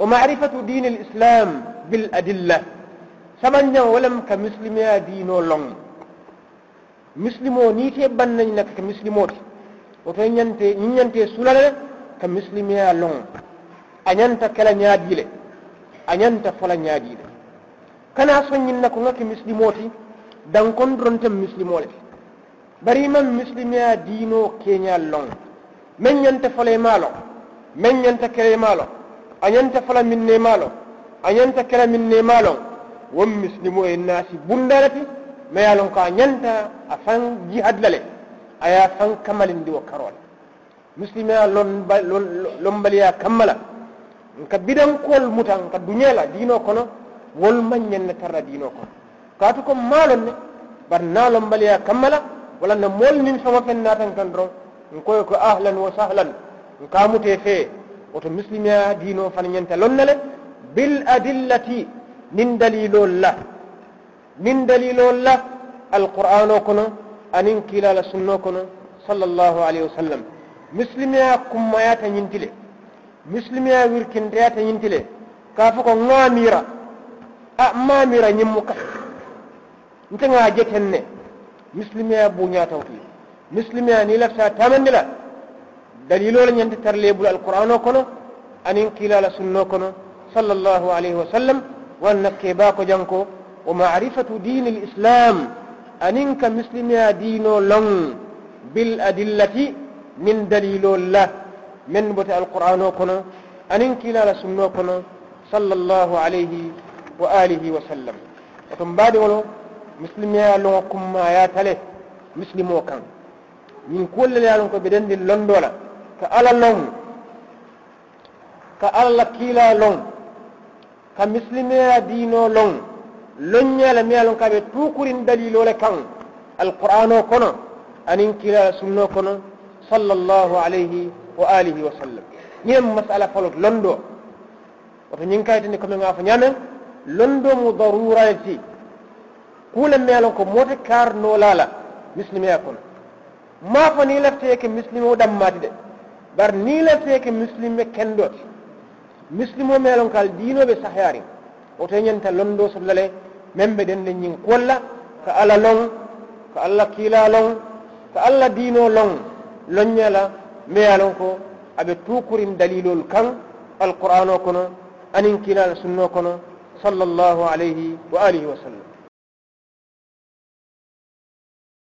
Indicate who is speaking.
Speaker 1: ومعرفة دين الإسلام بالأدلة. سمن ولم كمسلمي دينو لون. مسلمو نيتي بنن نك كمسلموت وتنينتي نينتي سولال كمسلمي لون. أنينتا كلا نياديلة. أنينتا فلا soñin na ko ngaki muslimoti dan kon dronte muslimole bari man muslimiya dino kenya long men nyanta fale malo men nyanta kere malo anyanta fala minne malo anyanta kere minne malo won muslimo e nasi bundalati ma yalon ko anyanta afan jihad lale aya fan kamalindi wo karol muslimiya lon lon baliya kammala nka bidan kol mutan ka dunyala dino kono wol man nyen tarra dino kono kaatu ko malon ne bar nalon baliya kammala wala na mol nin sama fen natan kan dron nkoy ko ahlan wa sahlan nkamute fe woto muslimiya dino fan nyanta lonnale bil adillati nin dalilol la nin dalilol la alqur'ano kono anin kilala sunno kono sallallahu alaihi wasallam muslimiya kummayata ñintile muslimiya wirkindeyata ñintile ka fo ko ŋamira a mamira ñimmu ka nte ŋa jeten ne muslimiya buñatawti muslimiya ni lafta tamandi la dalilol ñanti tarlebul alqur'ano kono anin kilala sunno kono sallallahu alaihi wasallam والنكي باكو جانكو ومعرفة دين الإسلام أنك مسلم يا دينو لن بالأدلة من دليل الله من بتاع القرآن كنا أنك لا لسنو كنا صلى الله عليه وآله وسلم. وكم بعد ولو مسلم يا لنكم ما يا تله مسلم وكان. من كل اللي يعلمك بدن لون كألا كيلا لون ka misilimeya diino loŋ loññala mi alon kaɓe tukurin dalilole kan alqur'ano kono anin kila sunno kono sallallahu alayhi wa alihi wa sallam ñen masala falot londo woto ñin kayitani komi nga fo ñamen londo mu darurati kula mi alon ko mote karnolala misilimeya kono ma fo ni lafteke misilime o ɗammati de bar ni lafteke misilime kendoti misilimo melon kal diinoɓe sahyari oto ñanta londo sollale men ɓe den len ñin kolla ka ala long ka allah kiila long ka allah diino long loññala meyalon ko aɓe tukurin dalilol kan alqur'an o kono anin kiilala sunno kono sallllahu alayhi wa alihi wa sallam